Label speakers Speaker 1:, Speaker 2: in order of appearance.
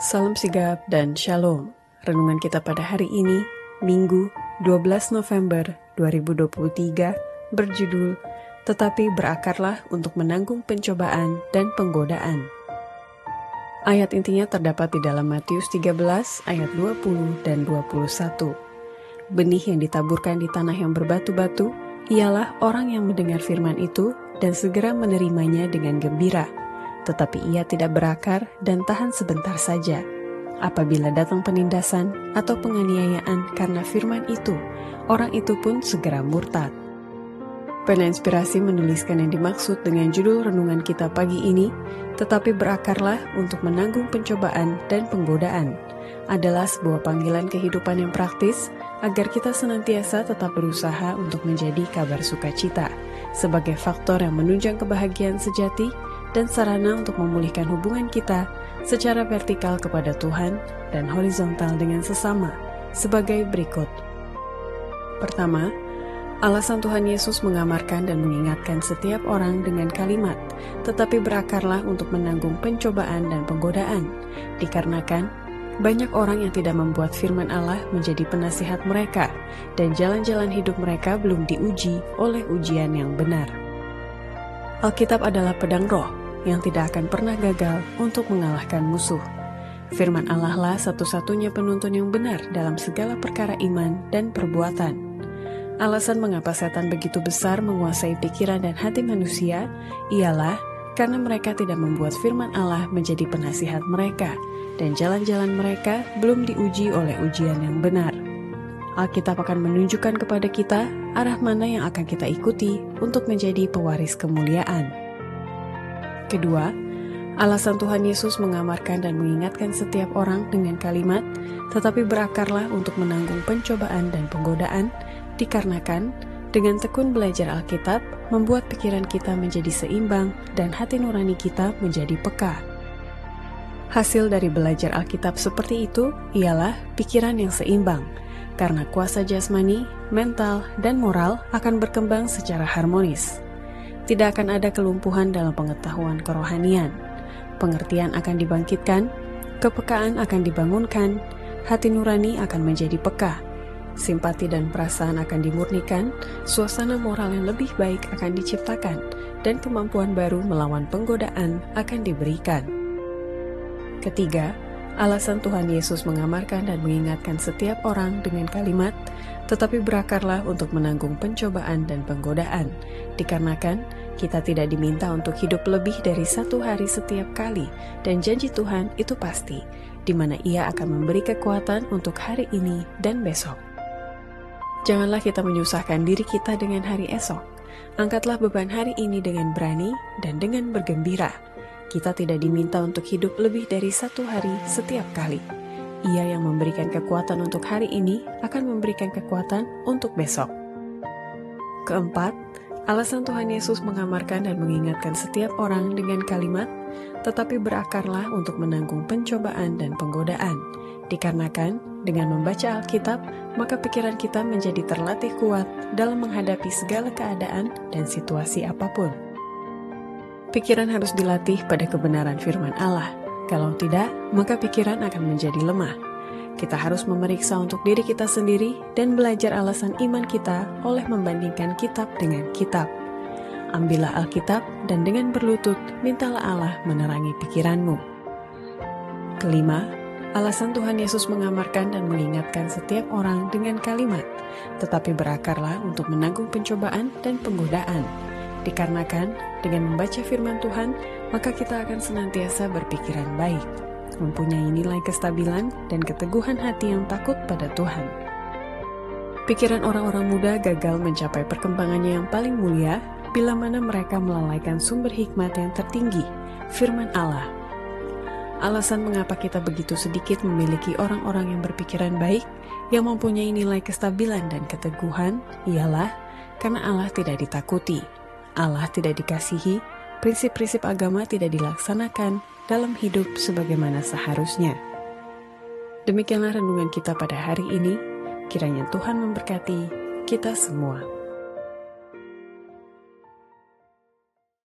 Speaker 1: Salam sigap dan shalom. Renungan kita pada hari ini, Minggu 12 November 2023, berjudul Tetapi berakarlah untuk menanggung pencobaan dan penggodaan. Ayat intinya terdapat di dalam Matius 13 ayat 20 dan 21. Benih yang ditaburkan di tanah yang berbatu-batu ialah orang yang mendengar firman itu dan segera menerimanya dengan gembira tetapi ia tidak berakar dan tahan sebentar saja. Apabila datang penindasan atau penganiayaan karena firman itu, orang itu pun segera murtad. Pena Inspirasi menuliskan yang dimaksud dengan judul renungan kita pagi ini, tetapi berakarlah untuk menanggung pencobaan dan penggodaan, adalah sebuah panggilan kehidupan yang praktis agar kita senantiasa tetap berusaha untuk menjadi kabar sukacita sebagai faktor yang menunjang kebahagiaan sejati dan sarana untuk memulihkan hubungan kita secara vertikal kepada Tuhan dan horizontal dengan sesama sebagai berikut. Pertama, alasan Tuhan Yesus mengamarkan dan mengingatkan setiap orang dengan kalimat, tetapi berakarlah untuk menanggung pencobaan dan penggodaan, dikarenakan banyak orang yang tidak membuat firman Allah menjadi penasihat mereka, dan jalan-jalan hidup mereka belum diuji oleh ujian yang benar. Alkitab adalah pedang roh yang tidak akan pernah gagal untuk mengalahkan musuh. Firman Allah lah satu-satunya penuntun yang benar dalam segala perkara iman dan perbuatan. Alasan mengapa setan begitu besar menguasai pikiran dan hati manusia ialah karena mereka tidak membuat firman Allah menjadi penasihat mereka, dan jalan-jalan mereka belum diuji oleh ujian yang benar. Alkitab akan menunjukkan kepada kita arah mana yang akan kita ikuti untuk menjadi pewaris kemuliaan. Kedua, alasan Tuhan Yesus mengamarkan dan mengingatkan setiap orang dengan kalimat, tetapi berakarlah untuk menanggung pencobaan dan penggodaan, dikarenakan dengan tekun belajar Alkitab membuat pikiran kita menjadi seimbang dan hati nurani kita menjadi peka. Hasil dari belajar Alkitab seperti itu ialah pikiran yang seimbang, karena kuasa jasmani, mental, dan moral akan berkembang secara harmonis tidak akan ada kelumpuhan dalam pengetahuan kerohanian. Pengertian akan dibangkitkan, kepekaan akan dibangunkan, hati nurani akan menjadi peka, simpati dan perasaan akan dimurnikan, suasana moral yang lebih baik akan diciptakan, dan kemampuan baru melawan penggodaan akan diberikan. Ketiga, alasan Tuhan Yesus mengamarkan dan mengingatkan setiap orang dengan kalimat, tetapi berakarlah untuk menanggung pencobaan dan penggodaan, dikarenakan kita tidak diminta untuk hidup lebih dari satu hari setiap kali, dan janji Tuhan itu pasti, di mana Ia akan memberi kekuatan untuk hari ini dan besok. Janganlah kita menyusahkan diri kita dengan hari esok. Angkatlah beban hari ini dengan berani dan dengan bergembira. Kita tidak diminta untuk hidup lebih dari satu hari setiap kali. Ia yang memberikan kekuatan untuk hari ini akan memberikan kekuatan untuk besok. Keempat, Alasan Tuhan Yesus mengamarkan dan mengingatkan setiap orang dengan kalimat, tetapi berakarlah untuk menanggung pencobaan dan penggodaan. Dikarenakan dengan membaca Alkitab, maka pikiran kita menjadi terlatih kuat dalam menghadapi segala keadaan dan situasi apa pun. Pikiran harus dilatih pada kebenaran firman Allah. Kalau tidak, maka pikiran akan menjadi lemah kita harus memeriksa untuk diri kita sendiri dan belajar alasan iman kita oleh membandingkan kitab dengan kitab. Ambillah Alkitab dan dengan berlutut mintalah Allah menerangi pikiranmu. Kelima, alasan Tuhan Yesus mengamarkan dan mengingatkan setiap orang dengan kalimat, tetapi berakarlah untuk menanggung pencobaan dan penggodaan. Dikarenakan dengan membaca firman Tuhan, maka kita akan senantiasa berpikiran baik mempunyai nilai kestabilan dan keteguhan hati yang takut pada Tuhan. Pikiran orang-orang muda gagal mencapai perkembangannya yang paling mulia bila mana mereka melalaikan sumber hikmat yang tertinggi, firman Allah. Alasan mengapa kita begitu sedikit memiliki orang-orang yang berpikiran baik, yang mempunyai nilai kestabilan dan keteguhan, ialah karena Allah tidak ditakuti, Allah tidak dikasihi, prinsip-prinsip agama tidak dilaksanakan dalam hidup sebagaimana seharusnya. Demikianlah renungan kita pada hari ini. Kiranya Tuhan memberkati kita semua.